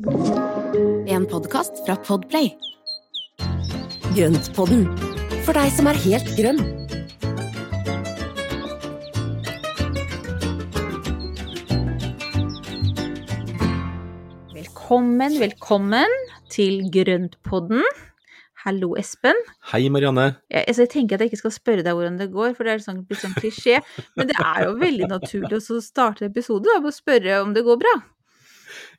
En podkast fra Podplay. Grøntpodden, for deg som er helt grønn. Velkommen, velkommen til Grøntpodden. Hallo, Espen. Hei, Marianne. Jeg, altså, jeg tenker at jeg ikke skal spørre deg hvordan det går, for det er sånn, litt sånn klisjé. Men det er jo veldig naturlig å starte episoden med å spørre om det går bra.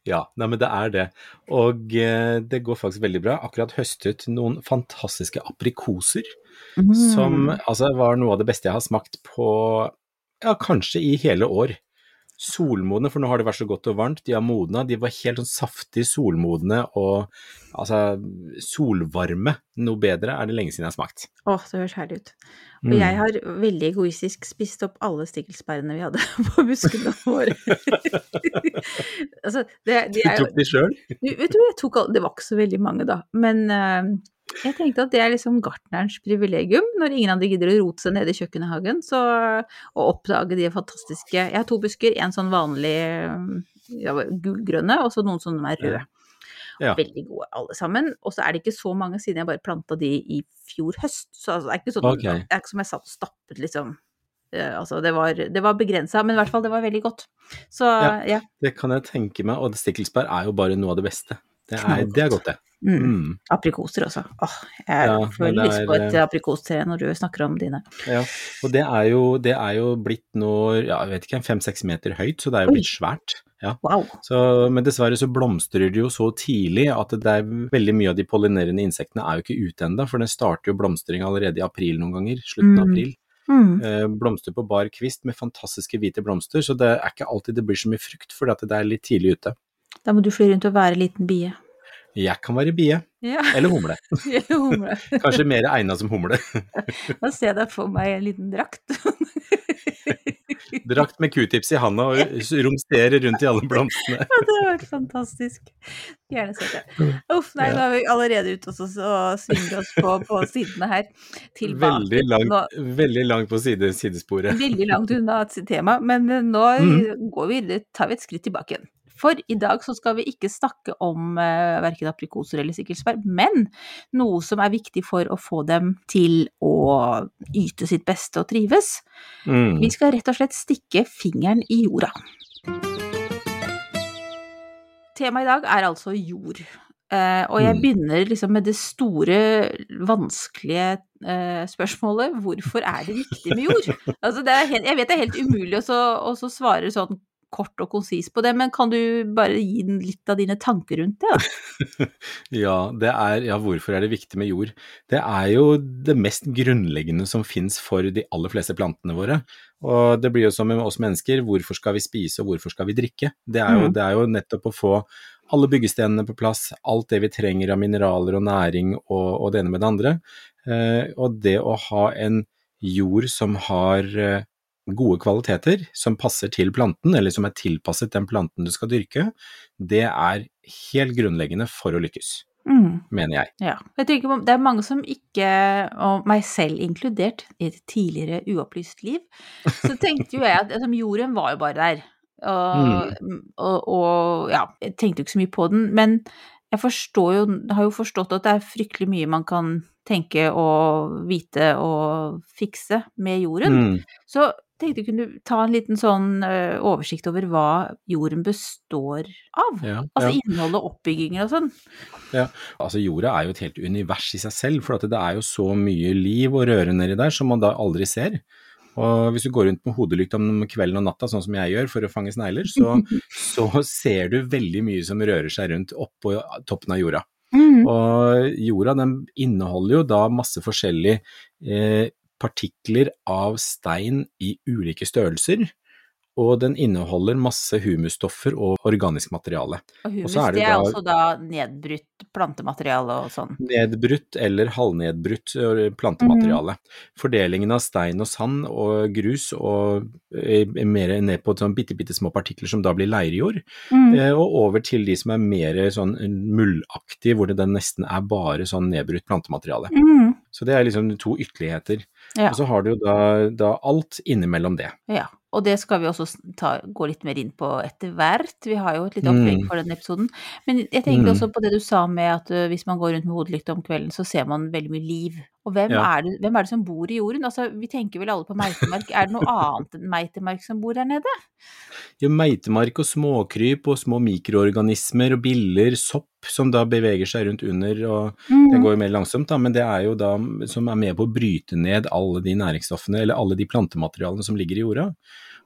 Ja, nei, men det er det. Og eh, det går faktisk veldig bra. Akkurat høstet noen fantastiske aprikoser. Som altså var noe av det beste jeg har smakt på ja, kanskje i hele år. Solmodne, for nå har det vært så godt og varmt. De har modna. De var helt sånn saftig solmodne og altså solvarme. Noe bedre er det lenge siden jeg har smakt. Å, det høres herlig ut. Og Mm. jeg har veldig egoistisk spist opp alle stikkelsbærene vi hadde på buskene våre. altså, det, Du de er jo tok de sjøl? Vet du, jeg tok alle det var ikke så veldig mange da, men eh, jeg tenkte at det er liksom gartnerens privilegium, når ingen andre gidder å rote seg nede i kjøkkenhagen, så å oppdage de fantastiske Jeg har to busker, en sånn vanlig ja, gulgrønne, og så noen som er røde. Ja. Veldig gode alle sammen. Og så er det ikke så mange siden jeg bare planta de i fjor høst, så altså, det er ikke sånn okay. Det er ikke som jeg satt og stappet, liksom. Eh, altså, det var, det var begrensa, men i hvert fall, det var veldig godt. Så Ja. ja. Det kan jeg tenke meg. Og stikkelsbær er jo bare noe av det beste. Det er, det er godt, det. Mm. Mm. Aprikoser også. Åh, jeg Ja, får lyst på et aprikostre når du snakker om dine. Ja, og det er jo, det er jo blitt nå, ja, jeg vet ikke, fem-seks meter høyt, så det er jo Oi. blitt svært. Ja. Wow. Så, men dessverre så blomstrer det jo så tidlig at det er veldig mye av de pollinerende insektene er jo ikke ute ennå, for den starter jo blomstring allerede i april noen ganger, slutten av Mm. april. Mm. Eh, blomster på bar kvist med fantastiske hvite blomster, så det er ikke alltid det blir så mye frukt fordi at det er litt tidlig ute. Da må du fly rundt og være liten bie. Jeg kan være bie, Ja, eller humle. humle. Kanskje mer egna som humle. Da ser jeg deg for meg en liten drakt. Drakt med q-tips i handa og romsterer rundt i alle blomstene. Ja, det har vært fantastisk. Gjerne sett det. Uff, nei, nå er vi allerede ute og, svinger oss på, på sidene her. Tilbake. Veldig langt, Nå, veldig langt på side, sidesporet. veldig langt unna temaet, tema, men eh, nå mm. går vi, tar vi et skritt tilbake igjen. For i dag så skal vi ikke snakke om uh, verken aprikoser eller sikkelsbær, men noe som er viktig for å få dem til å yte sitt beste og trives. Mm. Vi skal rett og slett stikke fingeren i jorda. Temaet i dag er altså jord. Eh, og jeg Mm. begynner liksom med det store, vanskelige eh, spørsmålet hvorfor er det viktig med jord? Altså det er helt, jeg vet det er helt umulig å å så svare sånn kort og konsis på det, men kan du bare gi den litt av dine tanker rundt det? da? Ja, det er, ja, hvorfor er det viktig med jord? Det er jo det mest grunnleggende som fins for de aller fleste plantene våre. Og det blir jo som med oss mennesker, hvorfor skal vi spise og hvorfor skal vi drikke? Det er jo, Mm. det er jo nettopp å få alle byggestenene på plass, alt det vi trenger av mineraler og næring og, og det ene med det andre. Eh, og det å ha en jord som har eh, gode kvaliteter, som passer til planten, eller som er tilpasset den planten du skal dyrke, det er helt grunnleggende for å lykkes, Mm. mener jeg. Ja. Jeg tenker, det er mange som ikke, og meg selv inkludert, i et tidligere uopplyst liv, så tenkte jo jeg at altså, jorden var jo bare der. Og, og, og ja, jeg tenkte jo ikke så mye på den, men jeg forstår jo, har jo forstått at det er fryktelig mye man kan tenke og vite og fikse med jorden. Mm. Så tenkte jeg kunne ta en liten sånn ø, oversikt over hva jorden består av. Ja, Altså ja. innholdet oppbygginger og sånn. Ja, Altså jorda er jo et helt univers i seg selv, for at det er jo så mye liv og røre nedi der som man da aldri ser. Og hvis du går rundt med hodelykt om kvelden og natta, sånn som jeg gjør for å fange snegler, så, så ser du veldig mye som rører seg rundt oppå toppen av jorda. Mm. Og jorda den inneholder jo da masse forskjellige eh, partikler av stein i ulike størrelser. Og den inneholder masse humusstoffer og organisk materiale. Og humus, Og er det det er da- altså da nedbrutt plantemateriale og sånn. Nedbrutt eller halvnedbrutt plantemateriale. Fordelingen av stein og sand og grus og mer ned på sånn bitte, bitte små partikler som da blir leirjord, Mm. eh, og over til de som er mer sånn muldaktige, hvor det nesten er bare sånn nedbrutt plantemateriale. Mm. Så det er liksom to ytterligheter. Ja. Og så har du jo da, da alt innimellom det. Ja. og det skal vi også ta, gå litt mer inn på etter hvert. Vi har jo et lite opplegg Mm. for den episoden. Men jeg tenker Mm. også på det du sa med at uh, hvis man går rundt med hodelykt om kvelden, så ser man veldig mye liv. Og hvem, Ja. er det, hvem er det som bor i jorden? Altså, vi tenker vel alle på meitemark. Er det noe annet enn meitemark som bor der nede? Jo, meitemark og småkryp og små mikroorganismer og biller, sopp som da beveger seg rundt under, og det Mm. går jo mer langsomt da, men det er jo da som er med på å bryte ned alle de næringsstoffene, eller alle de plantematerialene som ligger i jorda.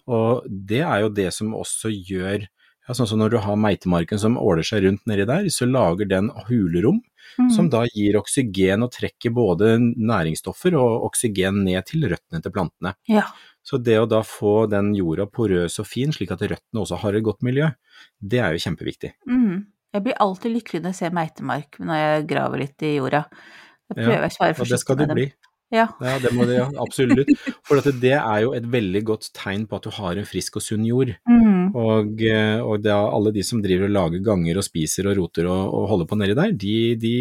Og det er jo det som også gjør, ja, sånn som når du har meitemarken som åler seg rundt nedi der, så lager den hulerom, Mm. som da gir oksygen og trekker både næringsstoffer og oksygen ned til røttene til plantene. Ja. Så det å da få den jorda porøs og fin, slik at røttene også har et godt miljø, det er jo kjempeviktig. Mm. Jeg blir alltid lykkelig når jeg ser meitemark når jeg graver litt i jorda. Da Ja, prøver jeg å være Og det skal forsiktig du med dem. bli. Ja. Ja, det må det, ja, absolutt. For det er jo et veldig godt tegn på at du har en frisk og sunn jord. Mm. Og, eh, og det er alle de som driver og lager ganger og spiser og roter og, og holder på nedi der, de, de,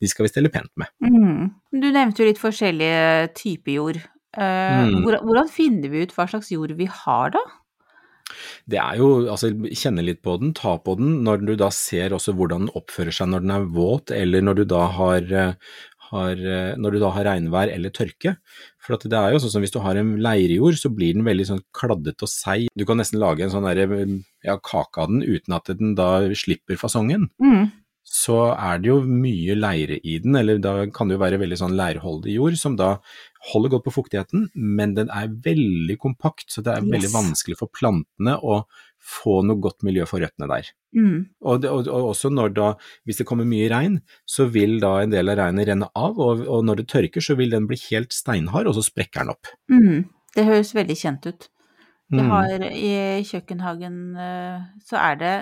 de skal vi stelle pent med. Mm. Du nevnte jo litt forskjellige typer jord. Eh, Mm. hvordan, hvordan finner vi ut hva slags jord vi har, da? Det er jo, altså kjenne litt på den, ta på den, når du da ser også hvordan den oppfører seg når den er våt, eller når du da har, eh, har, eh, når du da har regnvær eller tørke. For det er jo sånn som hvis du har en leirjord, så blir den veldig sånn kladdete og seig. Du kan nesten lage en sånn ja, kake av den uten at den da slipper fasongen. Mm. Så er det jo mye leire i den, eller da kan det jo være veldig sånn leirholdig jord, som da holder godt på fuktigheten, men den er veldig kompakt, så det er veldig vanskelig for plantene å få noe godt miljø for røttene der. Mm. Og, det, og, og også når da, hvis det kommer mye regn, så vil da en del av regnet renne av, og, og når det tørker så vil den bli helt steinhard, og så sprekker den opp. Mm. Det høres veldig kjent ut. Jeg Mm. har i kjøkkenhagen eh, så er det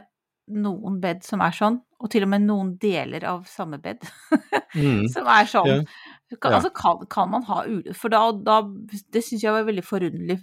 noen bed som er sånn, og til og med noen deler av samme bed Mm. som er sånn. Ja. Altså kan, kan man ha ule... For da, da Det syns jeg var veldig forunderlig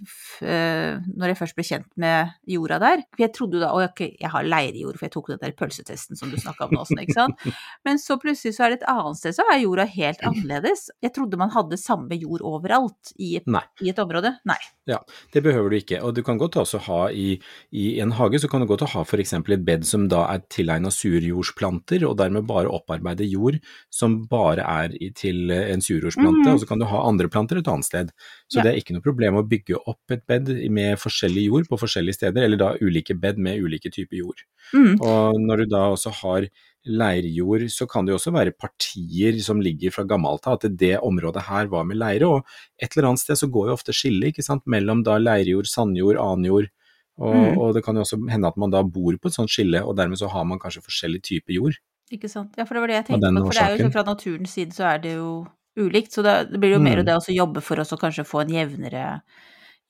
eh, når jeg først ble kjent med jorda der. For jeg trodde jo da Å, ok, jeg har leirjord, for jeg tok den der pølsetesten som du snakka om nå, sånn, ikke sant. Men så plutselig så er det et annet sted så er jorda helt annerledes. Jeg trodde man hadde samme jord overalt i et, i et område. Nei. Ja, Det behøver du ikke, og du kan godt også ha i, i en hage, så kan du godt ha f.eks. et bed som da er tilegna surjordsplanter, og dermed bare opparbeide jord som bare er til en surjordsplante, mm. og så kan du ha andre planter et annet sted. Så Ja. det er ikke noe problem å bygge opp et bed med forskjellig jord på forskjellige steder, eller da ulike bed med ulike typer jord. Mm. Og når du da også har leirjord, så kan det jo også være partier som ligger fra gammelt av, at det området her var med leire, og et eller annet sted så går jo ofte skillet, ikke sant, mellom da leirjord, sandjord, annjord, og, Mm. og det kan jo også hende at man da bor på et sånt skille, og dermed så har man kanskje forskjellig type jord. Ikke sant. Ja, for det var det jeg tenkte på. For det er jo fra naturens side så er det jo ulikt. Så det, blir jo mer Mm. det å jobbe for oss å kanskje få en jevnere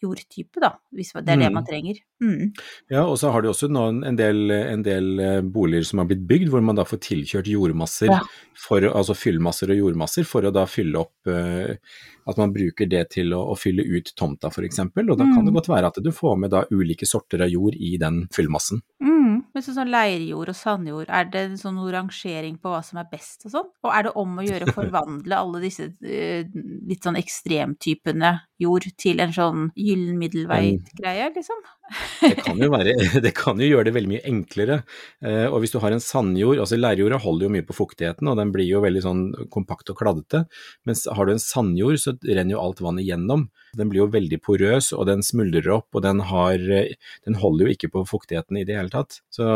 jordtype, da. Hvis det er det Mm. man trenger. Mm. Ja, og så har du også nå en del, en del eh, boliger som har blitt bygd, hvor man da får tilkjørt jordmasser, Ja. for, altså fyllmasser og jordmasser, for å da fylle opp uh, At man bruker det til å, å fylle ut tomta f.eks. Og da kan det Mm. godt være at du får med da ulike sorter av jord i den fyllmassen. Mm. Men sånn, sånn leirjord og sandjord, er det en sånn rangering på hva som er best og sånn? Og er det om å gjøre å forvandle alle disse uh, litt sånn ekstremtypene jord til en sånn gyllen middelvei-greie, liksom? Det kan, være, det kan jo gjøre det veldig mye enklere. Eh, og hvis du har en sandjord, altså leirjorda holder jo mye på fuktigheten, og den blir jo veldig sånn kompakt og kladdete. Mens har du en sandjord, så renner jo alt vannet gjennom. Den blir jo veldig porøs, og den smuldrer opp, og den, har, eh, den holder jo ikke på fuktigheten i det hele tatt. Så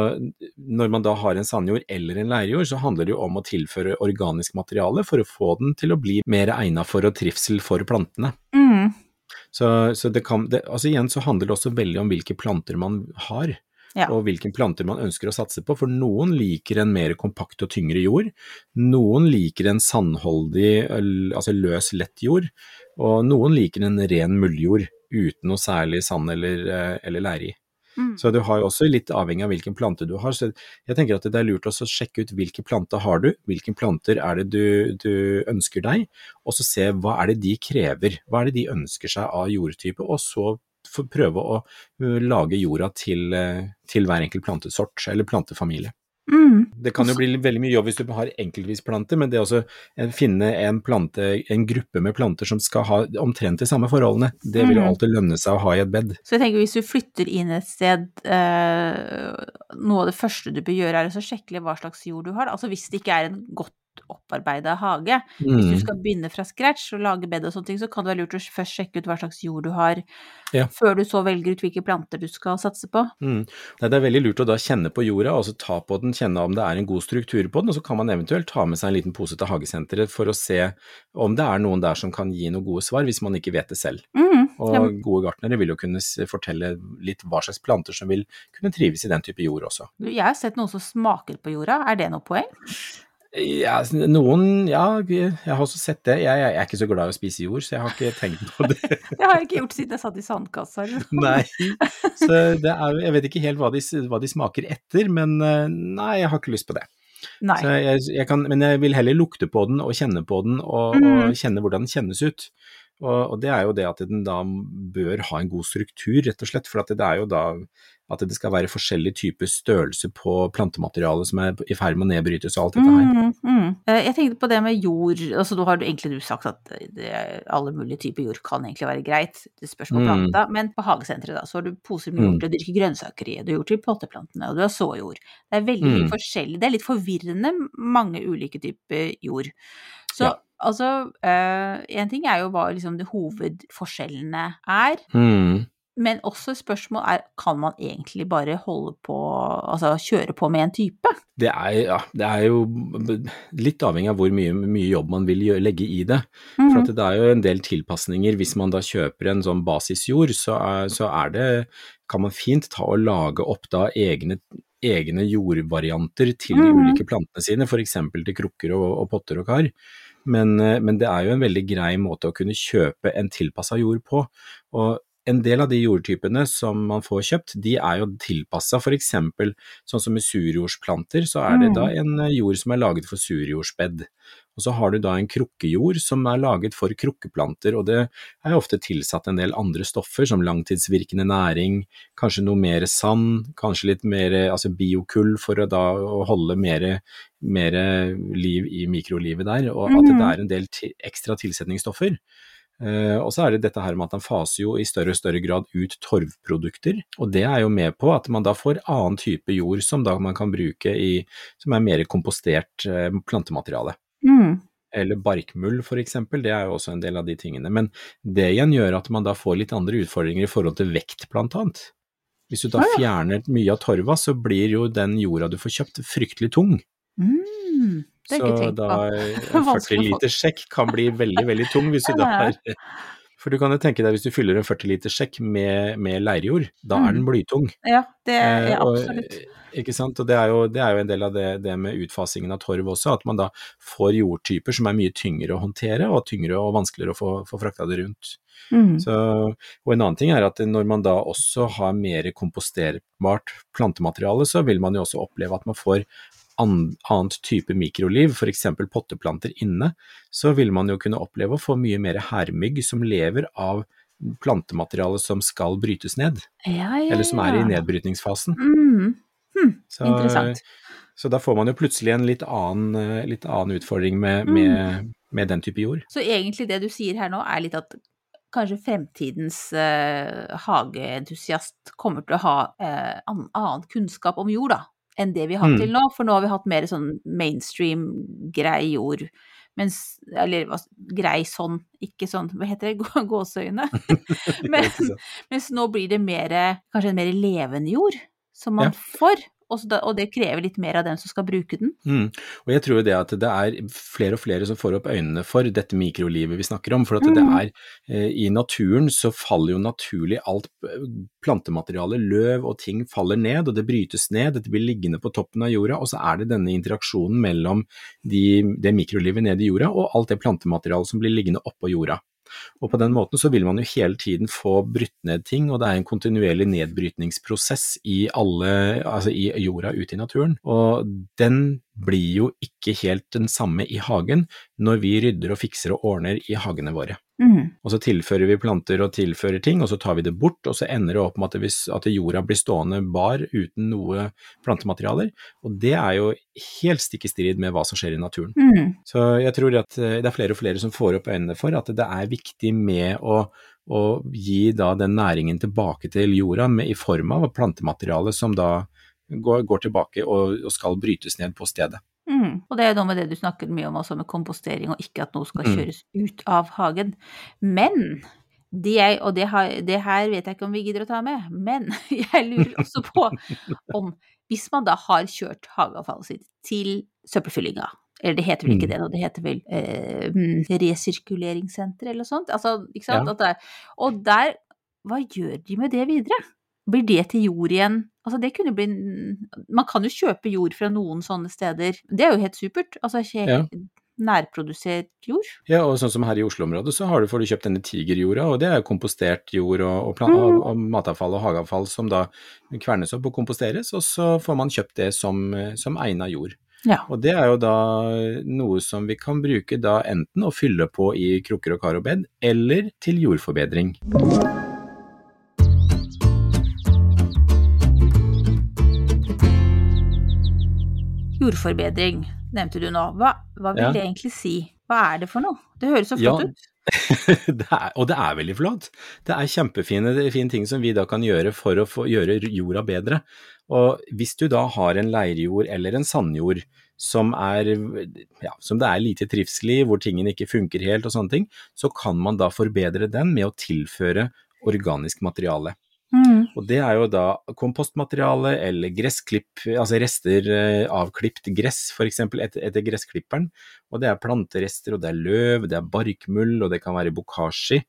når man da har en sandjord eller en leirjord, så handler det jo om å tilføre organisk materiale for å få den til å bli mer egnet for og trivsel for plantene. Mm. Så, så det kan, det, altså igjen så handler det også veldig om hvilke planter man har, Ja. og hvilke planter man ønsker å satse på. For noen liker en mer kompakt og tyngre jord, noen liker en sandholdig, altså løs, lett jord, og noen liker en ren mulljord uten noe særlig sand eller, eh, eller leire i. Mm. Så du har jo også litt avhengig av hvilken plante du har. Så jeg tenker at det er lurt å sjekke ut hvilke planter har du, hvilke planter er det du, du ønsker deg, og så se hva er det de krever, hva er det de ønsker seg av jordtype, og så prøve å lage jorda til, til hver enkelt plantesort eller plantefamilie. Mm. Det kan jo bli veldig mye jobb hvis du har enkeltvisplanter, men det å finne en plante, en gruppe med planter som skal ha omtrent de samme forholdene, det vil jo Mm. alltid lønne seg å ha i et bed. Så jeg tenker hvis du flytter inn et sted, eh, noe av det første du bør gjøre er å sjekke hva slags jord du har. Altså hvis det ikke er en godt opparbeida hage. Hvis du Mm. skal begynne fra scratch og lage bed og sånne ting, så kan det være lurt å først sjekke ut hva slags jord du har, Ja. før du så velger ut hvilke planter du skal satse på. Mm. Nei, det er veldig lurt å da kjenne på jorda, og så ta på den, kjenne om det er en god struktur på den, og så kan man eventuelt ta med seg en liten pose til hagesenteret for å se om det er noen der som kan gi noen gode svar, hvis man ikke vet det selv. Mm. Og Ja, gode gartnere vil jo kunne fortelle litt hva slags planter som vil kunne trives i den type jord også. jeg har sett noen som smaker på jorda, er det noe poeng? Ja, noen, ja, jeg har også sett det. Jeg, jeg er ikke så glad i å spise jord, så jeg har ikke tenkt på det. Det har jeg ikke gjort siden jeg satt i sandkassa. Nei, så det er, jeg vet ikke helt hva de, hva de smaker etter, men eh, nei, jeg har ikke lyst på det. Jeg, jeg kan, men jeg vil heller lukte på den og kjenne på den, og, Mm. og kjenne hvordan den kjennes ut. Og, og det er jo det at den da bør ha en god struktur, rett og slett. For at det er jo da at det skal være forskjellig type størrelse på plantematerialet som er i ferd med å nedbrytes og alt dette her. Mm, mm. Eh, Jeg tenkte på det med jord, altså nå har du egentlig du sagt at det, alle mulige typer jord kan egentlig være greit, det spørs på Mm. planta, men på hagesenteret da, så har du poser med jord Mm. til å dyrke grønnsaker i, du har jord til potteplantene, og du har såjord. Det er veldig Mm. forskjellig, det er litt forvirrende mange ulike typer jord. Så Ja. altså, én en ting er jo hva liksom de hovedforskjellene er, Mm. Men også spørsmålet spørsmål er, kan man egentlig bare holde på, altså kjøre på med en type? Det er, ja, det er jo litt avhengig av hvor mye, mye jobb man vil gjøre, legge i det. For at det er jo en del tilpasninger. Hvis man da kjøper en sånn basisjord, så er, så er det kan man fint ta og lage opp da egne, egne jordvarianter til de Mhm. ulike plantene sine, f.eks. til krukker og, og potter og kar. Men, eh, men det er jo en veldig grei måte å kunne kjøpe en tilpassa jord på. Og en del av de jordtypene som man får kjøpt, de er jo tilpassa f.eks. sånn som med surjordsplanter, så er det da en eh, jord som er laget for surjordsbed. Og så har du da en krukkejord som er laget for krukkeplanter, og det er ofte tilsatt en del andre stoffer som langtidsvirkende næring, kanskje noe mer sand, kanskje litt mer altså biokull for å da å holde mer, mer liv i mikrolivet der, og at det er en del ekstra tilsetningsstoffer. Uh, og så er det dette her med at den faser jo i større og større grad ut torvprodukter, og det er jo med på at man da får annen type jord som da man kan bruke i, som er mer kompostert uh, plantemateriale. Mm. Eller barkmull eksempel, det er jo også en del av de tingene. Men det igjen gjør at man da får litt andre utfordringer i forhold til vekt, blant annet. Hvis du da fjerner mye av torva, så blir jo den jorda du får kjøpt fryktelig tung. Mm. Det er Så da en 40 liter sjekk kan bli veldig, veldig tung hvis du da har For du kan jo tenke deg hvis du fyller en 40 liter sjekk med, med leirjord, da er den blytung. Ja, det er ja, og- Ikke sant, og det er, jo, det er jo en del av det, det med utfasingen av torv også, at man da får jordtyper som er mye tyngre å håndtere, og tyngre og vanskeligere å få, få frakta det rundt. Mm. Så, og en annen ting er at når man da også har mer komposterbart plantemateriale, så vil man jo også oppleve at man får annet type mikroliv, f.eks. potteplanter inne, så vil man jo kunne oppleve å få mye mer hermygg som lever av plantemateriale som skal brytes ned, Ja, ja, eller som er i nedbrytningsfasen. Mm. Hm, Så, Interessant. så da får man jo plutselig en litt annen, eh, litt annen utfordring med, Mm. med, med den type jord. Så egentlig det du sier her nå, er litt at kanskje fremtidens eh, hageentusiast kommer til å ha eh, annen kunnskap om jord, da, enn det vi har hatt Mm. til nå. For nå har vi hatt mer sånn mainstream, grei jord. Mens, eller grei sånn, ikke sånn, hva heter det, Gå- gåseøyne. Men, mens nå blir det mer, kanskje en mer levende jord som man Ja. får. Og, det krever litt mer av den som skal bruke den. Mm. Og jeg tror det at det er flere og flere som får opp øynene for dette mikrolivet vi snakker om. For at det Mm. er eh, i naturen så faller jo naturlig alt plantematerialet, plantemateriale, løv og ting faller ned, og det brytes ned, dette blir liggende på toppen av jorda, og så er det denne interaksjonen mellom de, det mikrolivet nede i jorda og alt det plantematerialet som blir liggende oppå jorda. Og på den måten så vil man jo hele tiden få brytt ned ting, og det er en kontinuerlig nedbrytningsprosess i alle, altså i jorda ute i naturen. Og den blir jo ikke helt den samme i hagen når vi rydder og fikser og ordner i hagene våre. Mm. Og så tilfører vi planter og tilfører ting, og så tar vi det bort, og så ender det opp med at, at jorda blir stående bar uten noe plantematerialer. Og det er jo helt stikk i strid med hva som skjer i naturen. Mm. Så jeg tror at eh, det er flere og flere som får opp øynene for at det er viktig med å, å gi da den næringen tilbake til jorda med, i form av plantemateriale som da går, går tilbake og, og skal brytes ned på stedet. Mm. Og det er noe med det du snakker mye om også med kompostering, og ikke at noe skal Mm. kjøres ut av hagen. Men det jeg, og det, har, det her vet jeg ikke om vi gidder å ta med, men jeg lurer også på om hvis man da har kjørt hageavfallet sitt til søppelfyllinga, eller det heter vel ikke Mm. det nå, det heter vel eh, mm, resirkuleringssenter eller noe sånt, altså, ikke sant? Ja. At det er, og der, hva gjør de med det videre? Blir det til jord igjen? Altså det kunne bli Man kan jo kjøpe jord fra noen sånne steder. Det er jo helt supert. Altså ikke Ja. nærprodusert jord. Ja, og sånn som her i Oslo-området, så har du, får du kjøpt denne tigerjorda, og det er kompostert jord og, og, plan, Mm. og, og matavfall og hageavfall som da kvernes opp og komposteres, og så får man kjøpt det som, som egna jord. Ja. Og det er jo da noe som vi kan bruke da enten å fylle på i krukker og kar og bed, eller til jordforbedring. Jordforbedring nevnte du nå. Hva, hva vil Ja. det egentlig si? Hva er det for noe? Det høres så Ja. flott ut. det er, og det er veldig flott. Det er kjempefine det er fine ting som vi da kan gjøre for å få, gjøre jorda bedre. Og hvis du da har en leirjord eller en sandjord som, er, ja, som det er lite trivsel i, hvor tingene ikke funker helt og sånne ting, så kan man da forbedre den med å tilføre organisk materiale. Mm. Og det er jo da kompostmateriale eller gressklipp, altså rester eh, av klipt gress f.eks. etter, etter gressklipperen. Og det er planterester, og det er løv, det er barkmull, og det kan være bokashi.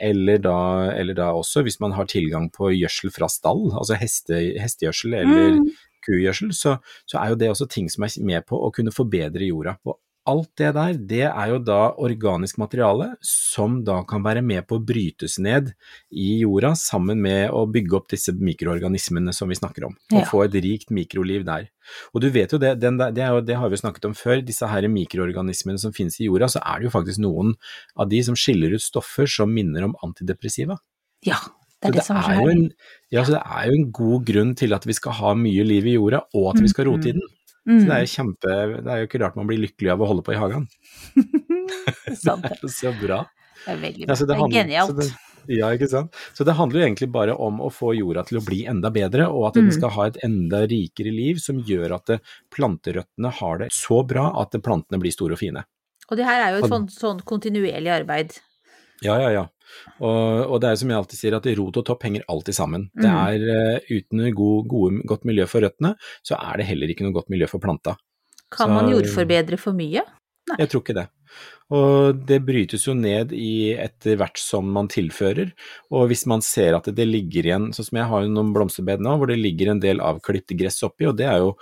Eller da, eller da også hvis man har tilgang på gjødsel fra stall, altså heste, hestegjødsel eller Mm. kugjødsel, så, så er jo det også ting som er med på å kunne forbedre jorda. Og alt det der, det er jo da organisk materiale som da kan være med på å brytes ned i jorda, sammen med å bygge opp disse mikroorganismene som vi snakker om, og Ja. få et rikt mikroliv der. Og du vet jo det, den der, det, jo, det har vi jo snakket om før, disse her mikroorganismene som finnes i jorda, så er det jo faktisk noen av de som skiller ut stoffer som minner om antidepressiva. Ja, det er Så det, som er jo en, ja, så det er jo en god grunn til at vi skal ha mye liv i jorda, og at vi skal rote i den. Så Mm. det er jo kjempe, det er jo ikke rart man blir lykkelig av å holde på i hagen. det er jo Så bra. Det er veldig Ja, bra. handler, det er genialt. så det- Ja, ikke sant. Så det handler jo egentlig bare om å få jorda til å bli enda bedre, og at Mm. den skal ha et enda rikere liv som gjør at det, planterøttene har det så bra at plantene blir store og fine. Og det her er jo et sånn, sånn kontinuerlig arbeid. Ja, ja, ja. Og, og det er som jeg alltid sier, at rot og topp henger alltid sammen. Det Mm. er uh, Uten god, gode, godt miljø for røttene, så er det heller ikke noe godt miljø for planta. Kan Så- man jordforbedre for mye? Jeg tror ikke det. Og det brytes jo ned i etter hvert som man tilfører, og hvis man ser at det ligger igjen, sånn som jeg har jo noen blomsterbed nå, hvor det ligger en del avklipt gress oppi, og det er jo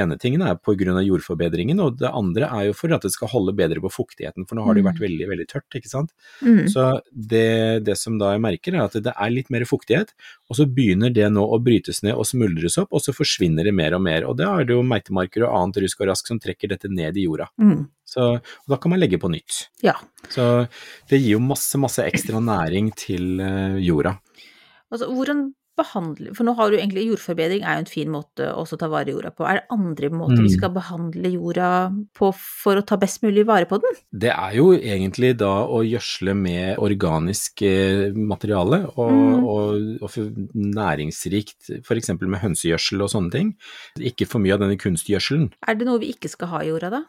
ene tingen er på grunn av jordforbedringen, og det andre er jo for at det skal holde bedre på fuktigheten, for nå har det jo vært veldig, veldig tørt, ikke sant. Mm. Så det, det som da jeg merker er at det er litt mer fuktighet, og så begynner det nå å brytes ned og smuldres opp, og så forsvinner det mer og mer, og da er det jo meitemarker og annet rusk og rask som trekker dette ned i jorda. Mm. Så og da kan man legge på nytt. Ja. Så det gir jo masse, masse ekstra næring til eh, jorda. Altså, hvordan behandle For nå har du egentlig jordforbedring er jo en fin måte å ta vare jorda på. Er det andre måter vi Mm. skal behandle jorda på for å ta best mulig vare på den? Det er jo egentlig da å gjødsle med organisk eh, materiale og, Mm. og, og næringsrikt, f.eks. med hønsegjødsel og sånne ting. Ikke for mye av denne kunstgjødselen. Er det noe vi ikke skal ha i jorda da?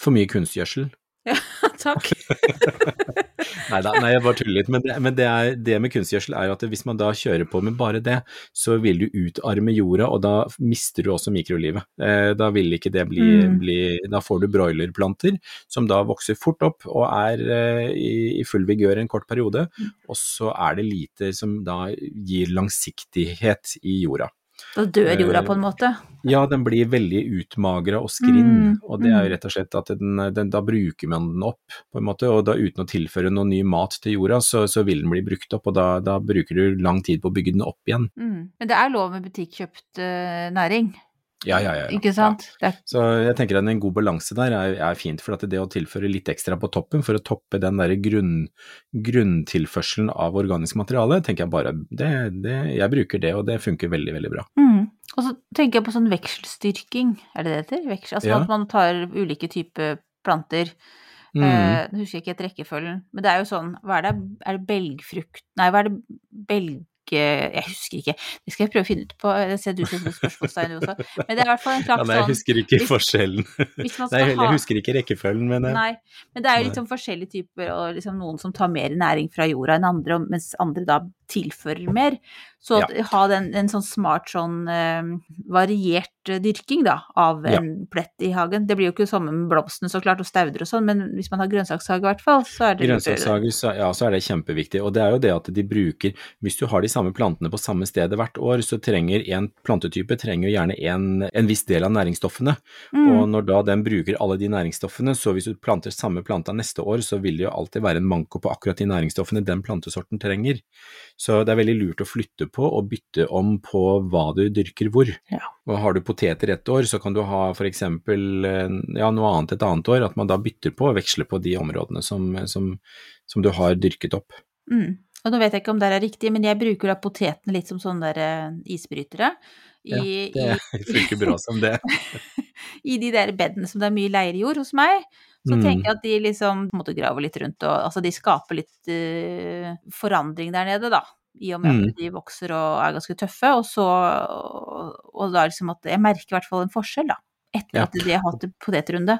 For mye kunstgjødsel. Takk. Neida, nei, jeg bare tuller litt. Men, det, men det, er, det med kunstgjødsel er jo at hvis man da kjører på med bare det, så vil du utarme jorda, og da mister du også mikrolivet. Eh, da vil ikke det bli, Mm. bli Da får du broilerplanter som da vokser fort opp og er eh, i, i full vigør en kort periode, og så er det lite som da gir langsiktighet i jorda. Da dør jorda på en måte. Ja, den blir veldig utmagra og skrinn, Mm, og det er mm. jo rett og slett at den, den, da bruker man den opp, på en måte, og da uten å tilføre noe ny mat til jorda, så, så vil den bli brukt opp, og da, da bruker du lang tid på å bygge den opp igjen. Mm. Men det er lov med butikkjøpt uh, næring? Ja, ja, ja. ja. Ikke sant? Er, Så jeg tenker at en god balanse der er, er fint, for at det å tilføre litt ekstra på toppen for å toppe den der grunn, grunntilførselen av organisk materiale, tenker jeg bare det, det, Jeg bruker det, og det funker veldig, veldig bra. mm. Og så tenker jeg på sånn vekselstyrking, er det det heter? Veksel, altså Ja. at man tar ulike typer planter. Mm. Eh, husker jeg ikke helt rekkefølgen, men det er jo sånn Hva er det? Er det belgfrukt Nei, hva er det belg... Jeg husker ikke. Det skal jeg prøve å finne ut på. Jeg ser du setter spørsmålstegn du også. Men det er i hvert fall en slags ja, jeg sånn husker ikke hvis- forskjellen. Hvis Nei, jeg husker ikke rekkefølgen, men eh, Nei, men det er jo liksom sånn forskjellige typer, og liksom noen som tar mer næring fra jorda enn andre, mens andre da tilfører mer. Så ja. ha den, en sånn smart, sånn eh, variert eh, dyrking da, av Ja. en plett i hagen. Det blir jo ikke det samme med blomstene så klart, og stauder og sånn, men hvis man har grønnsakshage i hvert fall, så er det. Grønnsakshager, så, ja, så er det kjempeviktig. Og det er jo det at de bruker Hvis du har de samme plantene på samme stedet hvert år, så trenger en plantetype trenger jo gjerne en, en viss del av næringsstoffene. Mm. Og når da den bruker alle de næringsstoffene, så hvis du planter samme planta neste år, så vil det jo alltid være en manko på akkurat de næringsstoffene den plantesorten trenger. Så det er veldig lurt å flytte på og bytte om på hva du dyrker hvor. Ja. Og har du poteter ett år, så kan du ha for eksempel eh, ja, noe annet et annet år, at man da bytter på og veksler på de områdene som, som, som du har dyrket opp. Mm. Og nå vet jeg ikke om det er riktig, men jeg bruker da potetene litt som sånne der eh, isbrytere. I, Ja, det funker bra som det. i, I de der bedene som det er mye leirjord hos meg. Så Mm. tenker jeg at de liksom måte graver litt rundt, og altså de skaper litt uh, forandring der nede, da. I og med Mm. at de vokser og er ganske tøffe. Og så og, og da liksom at Jeg merker i hvert fall en forskjell, da. Etter Ja. at de har hatt potetrunde.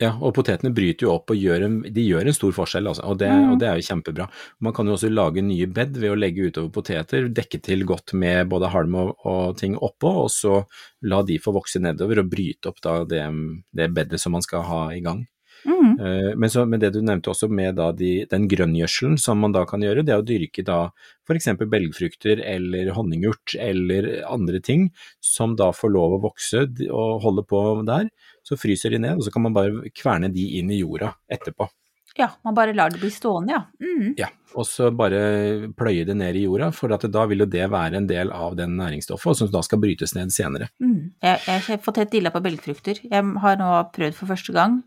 Ja, og potetene bryter jo opp og gjør en, de gjør en stor forskjell, altså, og, det, Mm. og det er jo kjempebra. Man kan jo også lage nye bed ved å legge utover poteter, dekke til godt med både halm og, og ting oppå, og så la de få vokse nedover og bryte opp da det, det bedet som man skal ha i gang. Mm. Eh, Men, så, men det du nevnte også med de, den grønngjødselen som man da kan gjøre, det er å dyrke da f.eks. belgfrukter eller honningurt eller andre ting som da får lov å vokse og holde på der. Så fryser de ned, og så kan man bare kverne de inn i jorda etterpå. Ja, man bare lar det bli stående, ja. Mm. Ja, og så bare pløye det ned i jorda, for at da vil jo det være en del av den næringsstoffet som da skal brytes ned senere. Mm. Jeg, jeg har fått helt dilla på belgfrukter. Jeg har nå prøvd for første gang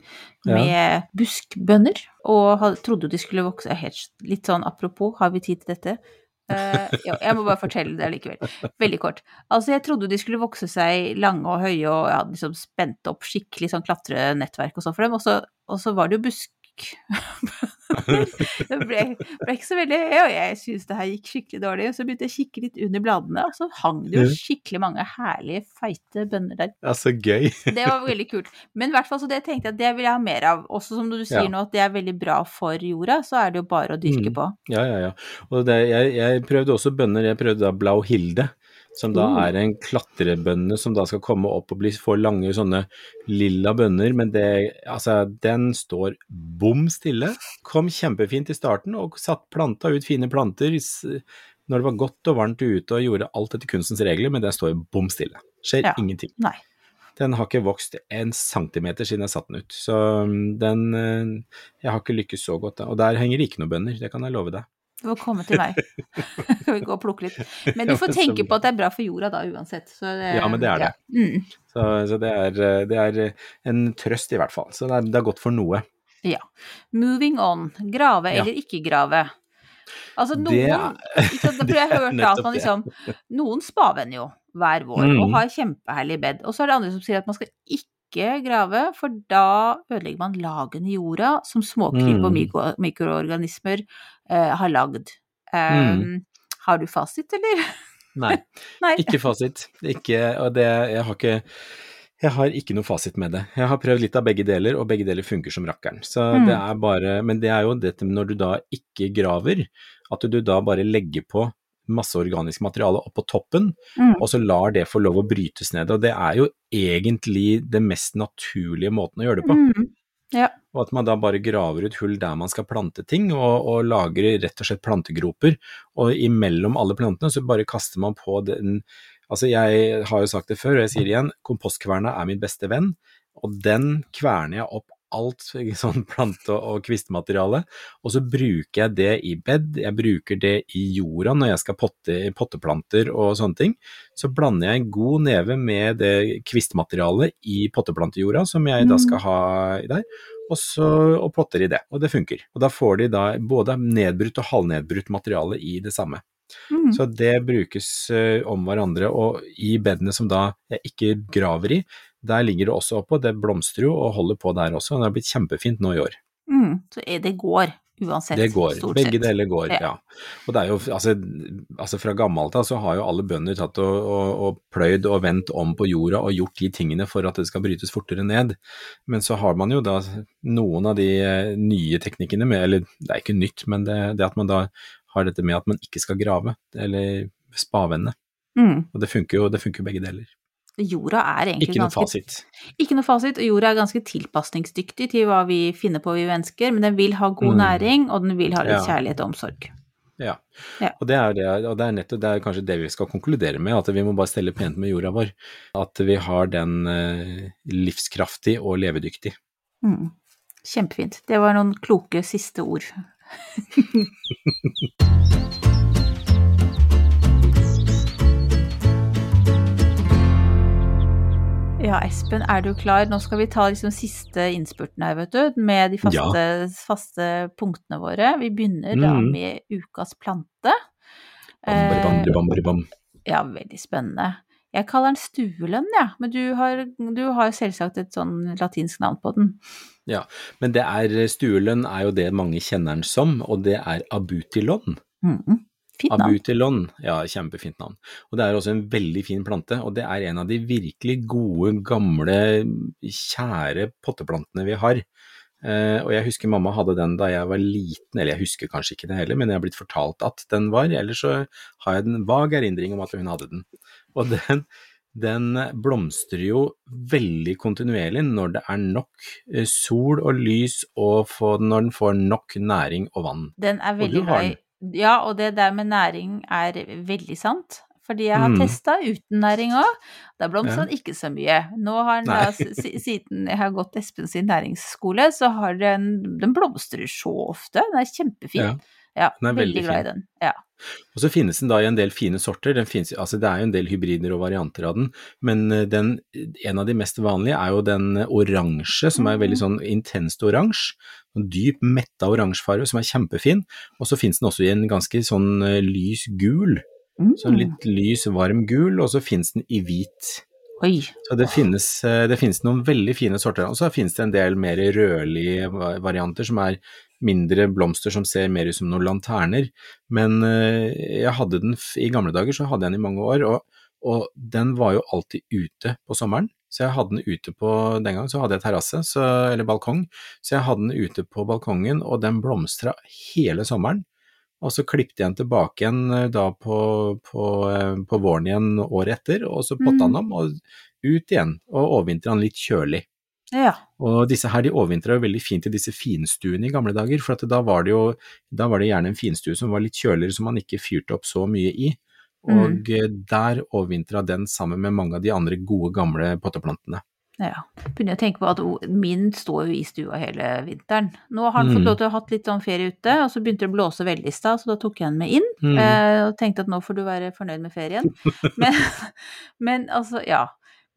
Ja. med buskbønner, og trodde jo de skulle vokse helt, Litt sånn apropos, har vi tid til dette? Uh, ja, jeg må bare fortelle det likevel. Veldig kort. Altså, jeg trodde de skulle vokse seg lange og høye, og jeg hadde liksom spent opp skikkelig sånn klatrenettverk og sånn for dem, og så, og så var det jo busk det ble, ble ikke så veldig Og jeg syns det her gikk skikkelig dårlig, og så begynte jeg å kikke litt under bladene, og så hang det jo skikkelig mange herlige, feite bønner der. Ja, så gøy. Det var veldig kult. Men i hvert fall så det tenkte jeg at det vil jeg ha mer av. Også som du sier Ja. nå at det er veldig bra for jorda, så er det jo bare å dyrke Mm. på. Ja, ja, ja. Og det, jeg, jeg prøvde også bønner, jeg prøvde da Blauhilde, som da Oh. er en klatrebønne som da skal komme opp og bli, få lange sånne lilla bønner, men det, altså, den står bom stille. Kom kjempefint i starten og satt planta ut fine planter når det var godt og varmt ute og gjorde alt etter kunstens regler, men den står bom stille. Skjer Ja. ingenting. Nei. Den har ikke vokst en centimeter siden jeg satte den ut, så um, den eh, Jeg har ikke lykkes så godt da. Og der henger det ikke noen bønner, det kan jeg love deg. Du får komme til meg. Skal vi gå og plukke litt. Men du får tenke på at det er bra for jorda da, uansett. Så det, Ja, men det er det. Ja. Mm. Så, så det, er, det er en trøst i hvert fall. Så det er, det er godt for noe. ja. Moving on. Grave Ja. eller ikke grave. Altså noen Det er- sant, det jeg hørt da at man det. liksom Noen spavenner jo hver vår Mm. og har kjempeherlig bed. Og så er det andre som sier at man skal ikke grave, for da ødelegger man lagene i jorda som småkryp og Mm. mikro mikroorganismer eh, har lagd. Um, Mm. Har du fasit, eller? Nei, Nei. ikke fasit. Ikke, og det, jeg har ikke jeg har ikke noe fasit med det. Jeg har prøvd litt av begge deler, og begge deler funker som rakkeren. Så Mm. det er bare, men det er jo dette når du da ikke graver, at du da bare legger på masse organisk materiale oppå toppen, Mm. og så lar det få lov å brytes ned. Og det er jo egentlig det mest naturlige måten å gjøre det på. Mm. Ja. Og at man da bare graver ut hull der man skal plante ting, og, og lager rett og slett plantegroper. Og imellom alle plantene så bare kaster man på den Altså jeg har jo sagt det før, og jeg sier det igjen, kompostkverna er min beste venn, og den kverner jeg opp alt sånn plante- og kvistmateriale, og så bruker jeg det i bed, jeg bruker det i jorda når jeg skal potte potteplanter og sånne ting. Så blander jeg en god neve med det kvistmaterialet i potteplantejorda som jeg da skal ha der, og så og potter i det, og det funker. Og da får de da både nedbrutt og halvnedbrutt materiale i det samme. Mm. Så det brukes uh, om hverandre, og i bedene som da jeg ikke graver i, der ligger det også oppå, det blomstrer jo og holder på der også, og det har blitt kjempefint nå i år. Mm. Så er det går, uansett. Det går, stort begge sett. deler går, Ja. ja. Og det er jo, altså, altså fra gammelt av så har jo alle bønder tatt og, og, og pløyd og vendt om på jorda og gjort de tingene for at det skal brytes fortere ned. Men så har man jo da noen av de eh, nye teknikkene med, eller det er ikke nytt, men det, det at man da har dette med at man ikke skal grave, eller spavende. Mm. Og det funker jo, det funker begge deler. Jorda er egentlig Ikke noe ganske fasit. Ikke noe fasit, og jorda er ganske tilpasningsdyktig til hva vi finner på vi mennesker, men den vil ha god Mm. næring, og den vil ha litt Ja. kjærlighet og omsorg. Ja. Ja. Og det er, det, og det er nettopp det er kanskje det vi skal konkludere med, at vi må bare stelle pent med jorda vår. At vi har den eh, livskraftig og levedyktig. Mm. Kjempefint. Det var noen kloke siste ord. Ja, Espen, er du klar? Nå skal vi ta liksom siste innspurten her, vet du, med de faste, faste punktene våre. Vi begynner da Mhm. med ukas plante. Bam, bam, Eh, bam, bam. Ja, veldig spennende. Jeg kaller den stuelønn, ja, men du har, du har selvsagt et sånn latinsk navn på den. Ja, men det er, stuelønn er jo det mange kjenner den som, og det er abutilon. Mhm. Fint navn. Abutilon, ja, kjempefint navn. Og det er også en veldig fin plante, og det er en av de virkelig gode, gamle, kjære potteplantene vi har. Eh, og jeg husker mamma hadde den da jeg var liten, eller jeg husker kanskje ikke det heller, men jeg har blitt fortalt at den var, ellers så har jeg en vag erindring om at hun hadde den. Og den, den blomstrer jo veldig kontinuerlig når det er nok eh, sol og lys, og når den får nok næring og vann. Den er veldig i Ja, og det der med næring er veldig sant. Fordi jeg har Mm. testa uten næring òg. Da blomstrer Ja. ikke så mye. Nå har den da, siden jeg har gått Espen sin næringsskole, så har den Den blomstrer så ofte. Den er kjempefin. Ja, Ja, veldig veldig glad i den. Ja. Og så finnes den da i en del fine sorter. Den finnes, altså det er jo en del hybrider og varianter av den, men eh, den, en av de mest vanlige er jo den oransje, som er veldig sånn intenst oransje. En dyp, metta oransjefarge som er kjempefin. Og så finnes den også i en ganske sånn eh, lys gul. Mm. Sånn litt lys, varm gul, og så finnes den i hvit. Oi. Så det finnes, eh, det finnes noen veldig fine sorter, og så finnes det en del mer rødlige varianter som er mindre blomster som ser mer ut som noen lanterner. Men eh, jeg hadde den i gamle dager, så hadde jeg den i mange år, og, og den var jo alltid ute på sommeren. Så jeg hadde den ute på, den gang så hadde jeg terrasse, eller balkong, så jeg hadde den ute på balkongen, og den blomstra hele sommeren. Og så klippte jeg den tilbake igjen eh, da på, på, eh, på våren igjen året etter, og så potta Mm. den om og ut igjen, og overvintra den litt kjølig. Ja. Og disse her de overvintra jo veldig fint i disse finstuene i gamle dager, for at da var det jo da var det gjerne en finstue som var litt kjøligere, som man ikke fyrte opp så mye i. Og mm. der overvintra den sammen med mange av de andre gode, gamle potteplantene. Ja. Begynner å tenke på at min står jo i stua hele vinteren. Nå har han fått Mm. lov til å ha hatt litt sånn ferie ute, og så begynte det å blåse veldig i stad, så da tok jeg den med inn. Mm. Eh, og tenkte at nå får du være fornøyd med ferien. Men, men altså, ja.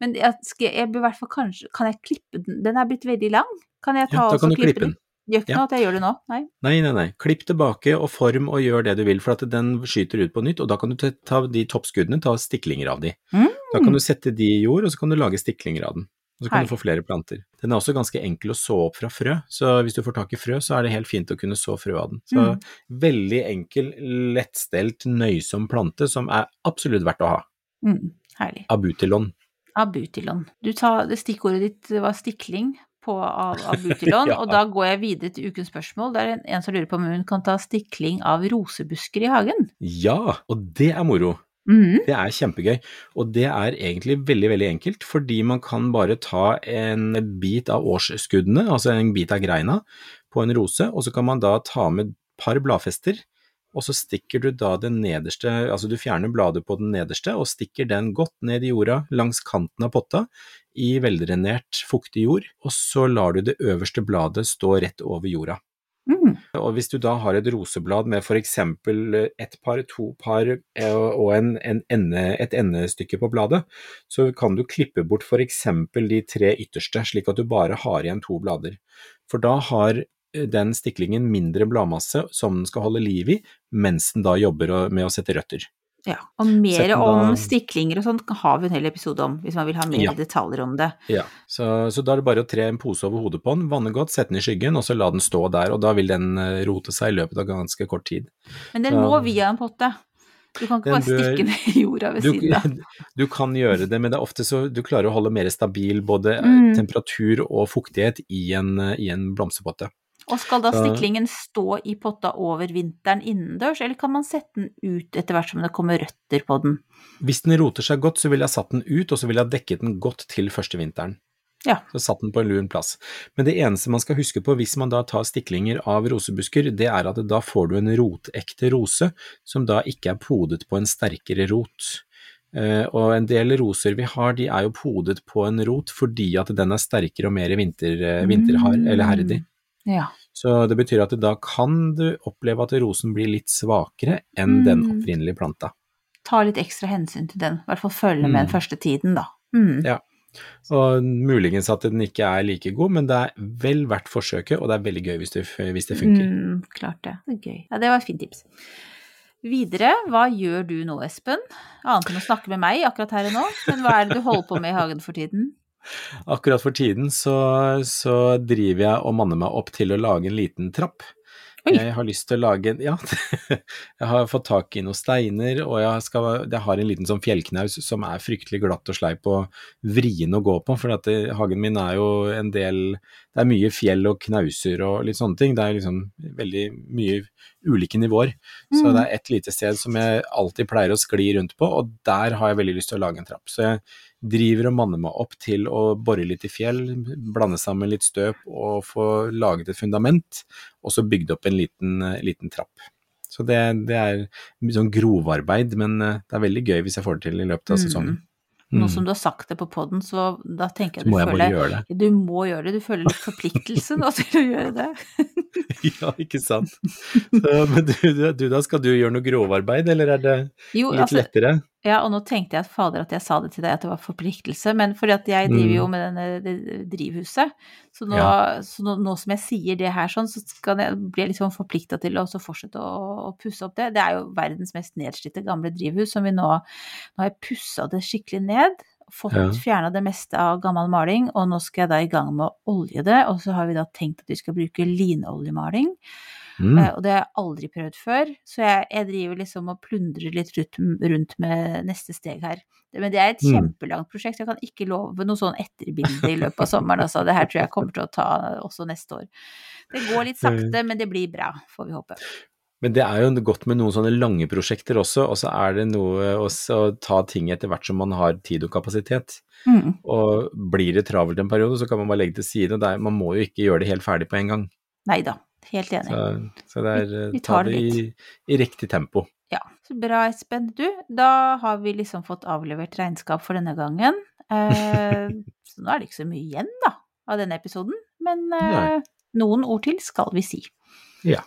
Men jeg, skal, jeg bør i hvert fall kanskje Kan jeg klippe den? Den er blitt veldig lang. Kan jeg ta Ja, da kan du klippe den. Gjør ikke Ja. noe at jeg gjør det nå? Nei? Nei, nei, nei. Klipp tilbake og form og gjør det du vil, for at den skyter ut på nytt, og da kan du ta- ta de toppskuddene, ta stiklinger av de. Mm. Da kan du sette de i jord, og så kan du lage stiklinger av den. Og så kan Hei. du få flere planter. Den er også ganske enkel å så opp fra frø, så hvis du får tak i frø, så er det helt fint å kunne så frø av den. Så Mm. veldig enkel, lettstelt, nøysom plante som er absolutt verdt å ha. Mm, herlig. Abutilon. Abutilon. Du tar, stikkordet ditt var stikling på av abutilon, Ja. og da går jeg videre til ukens spørsmål. Det er en, en som lurer på om hun kan ta stikling av rosebusker i hagen. Ja, og det er moro. Mm. Det er kjempegøy, og det er egentlig veldig, veldig enkelt, fordi man kan bare ta en bit av årsskuddene, altså en bit av greina, på en rose, og så kan man da ta med et par bladfester, og så stikker du da det nederste, altså du fjerner bladet på den nederste, og stikker den godt ned i jorda langs kanten av potta, i veldrenert, fuktig jord, og så lar du det øverste bladet stå rett over jorda. Mm. Og hvis du da har et roseblad med for eksempel ett par, to par eh, og en, en ende, et endestykke på bladet, så kan du klippe bort for eksempel de tre ytterste, slik at du bare har igjen to blader. For da har den stiklingen mindre bladmasse som den skal holde liv i, mens den da jobber med å sette røtter. Ja, og mer om da- stiklinger og sånt har vi en hel episode om, hvis man vil ha mer Ja. detaljer om det. Ja, så, så da er det bare å tre en pose over hodet på den, vanne godt, sette den i skyggen, og så la den stå der, og da vil den eh, rote seg i løpet av ganske kort tid. Men den må via en potte. Du kan ikke bare bør- stikke den i jorda ved Du, siden av. du kan gjøre det, men det er ofte så du klarer å holde mer stabil både Mm. temperatur og fuktighet i en, i en blomsterpotte. Og skal da Så- stiklingen stå i potta over vinteren innendørs, eller kan man sette den ut etter hvert som det kommer røtter på den? Hvis den roter seg godt, så ville jeg satt den ut, og så ville jeg dekket den godt til første vinteren. Ja. Så satt den på en lun plass. Men det eneste man skal huske på hvis man da tar stiklinger av rosebusker, det er at da får du en rotekte rose, som da ikke er podet på en sterkere rot. Eh, og en del roser vi har, de er jo podet på en rot fordi at den er sterkere og mer vinter, eh, vinterhard, eller herdig. Ja. Så det betyr at da kan du oppleve at rosen blir litt svakere enn den Mm. opprinnelige planta. Ta litt ekstra hensyn til den, i hvert fall følge med den Mm. første tiden, da. Mm. Ja. Og muligens at den ikke er like god, men det er vel verdt forsøket, og det er veldig gøy hvis det, hvis det funker. Mm, klart det. Det gøy. Ja, det var et fint tips. Videre, hva gjør du nå, Espen? Annet enn å snakke med meg akkurat her og nå, men hva er det du holder på med i hagen for tiden? Akkurat for tiden så, så driver jeg og manner meg opp til å lage en liten trapp. Oi. Jeg har lyst til å lage en Ja, jeg har fått tak i noen steiner, og jeg, skal, jeg har en liten sånn fjellknaus som er fryktelig glatt og sleip og vrien å gå på, for at det, hagen min er jo en del Det er mye fjell og knauser og litt sånne ting. Det er liksom veldig mye ulike nivåer. Så Mm. det er et lite sted som jeg alltid pleier å skli rundt på, og der har jeg veldig lyst til å lage en trapp. Så jeg driver og manner meg opp til å bore litt i fjell, blande sammen litt støp og få laget et fundament, og så bygd opp en liten, eh, liten trapp. Så det, det er sånn grovarbeid, men eh, det er veldig gøy hvis jeg får det til i løpet av Mm. sesongen. Nå Mm. som du har sagt det på poden, så da tenker jeg at du jeg føler. Du må gjøre det, du føler litt forpliktelse nå til å gjøre det. ja, ikke sant. Så, men du, du da, skal du gjøre noe grovarbeid, eller er det Jo, litt altså, lettere? Ja, og nå tenkte jeg at fader at jeg sa det til deg at det var forpliktelse, men fordi at jeg driver jo Mm. med denne drivhuset, så nå, Ja. så nå, nå som jeg sier det her sånn, så jeg, blir jeg sånn forplikta til å fortsette å, å pusse opp det. Det er jo verdens mest nedslitte gamle drivhus som vi nå Nå har jeg pussa det skikkelig ned. Fått Ja. fjerna det meste av gammel maling, og nå skal jeg da i gang med å olje det. Og så har vi da tenkt at vi skal bruke linoljemaling. Mm. Uh, Og det har jeg aldri prøvd før, så jeg, jeg driver liksom og plundrer litt rundt, rundt med neste steg her. Men det er et Mm. kjempelangt prosjekt, jeg kan ikke love noe sånn etterbilde i løpet av sommeren. Altså. Det her tror jeg kommer til å ta også neste år. Det går litt sakte, men det blir bra, får vi håpe. Men det er jo godt med noen sånne lange prosjekter også, og så er det noe å ta ting etter hvert som man har tid og kapasitet. Mm. Og blir det travelt en periode, så kan man bare legge til side. Og der, man må jo ikke gjøre det helt ferdig på en gang. Nei da, helt enig. Så, så det er Vi- vi tar ta det i, i riktig tempo. Ja, så bra Espen. Du, da har vi liksom fått avlevert regnskap for denne gangen. Eh, så nå er det ikke så mye igjen, da, av denne episoden. Men eh, noen ord til skal vi si. Ja.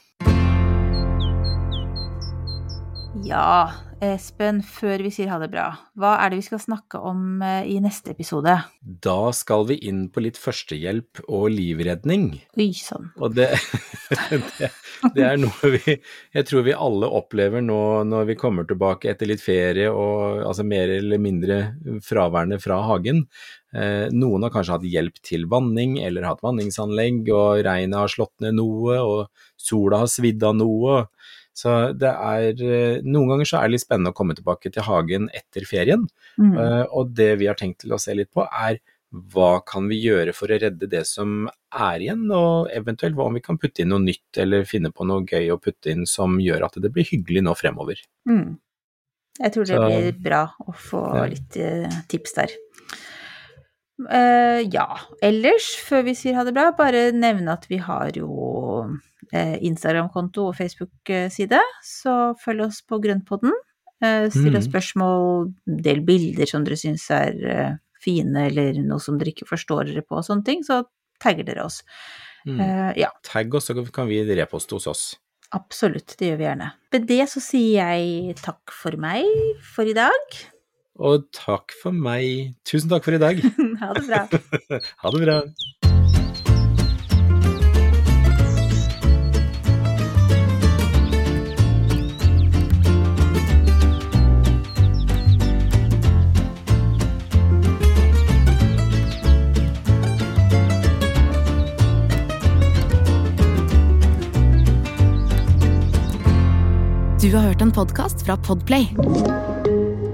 Ja, Espen, før vi sier ha det bra, hva er det vi skal snakke om eh, i neste episode? Da skal vi inn på litt førstehjelp og livredning. Oi sånn. sann. Og det, det, det er noe vi Jeg tror vi alle opplever nå når vi kommer tilbake etter litt ferie og altså mer eller mindre fraværende fra hagen. Eh, noen har kanskje hatt hjelp til vanning eller hatt vanningsanlegg, og regnet har slått ned noe, og sola har svidd av noe. Så det er eh, Noen ganger så er det litt spennende å komme tilbake til hagen etter ferien. Mm. Eh, og det vi har tenkt til å se litt på, er hva kan vi gjøre for å redde det som er igjen, og eventuelt hva om vi kan putte inn noe nytt, eller finne på noe gøy å putte inn som gjør at det blir hyggelig nå fremover. Mm. Jeg tror det Så- blir bra å få Ja. litt eh, tips der. Eh, ja, ellers, før vi sier ha det bra, bare nevne at vi har jo eh, Instagram-konto og Facebook-side, så følg oss på Grønnpodden. Eh, still oss Mhm. spørsmål, del bilder som dere syns er eh, fine eller noe som dere ikke forstår dere på og sånne ting, så tagger dere oss. Mm. Eh, ja, Tagg oss, så kan vi reposte hos oss. absolutt. Det gjør vi gjerne. Med det så sier jeg takk for meg for i dag. Og takk for meg. Tusen takk for i dag. Ha det bra. Ha det bra. Du har hørt en podkast fra Podplay.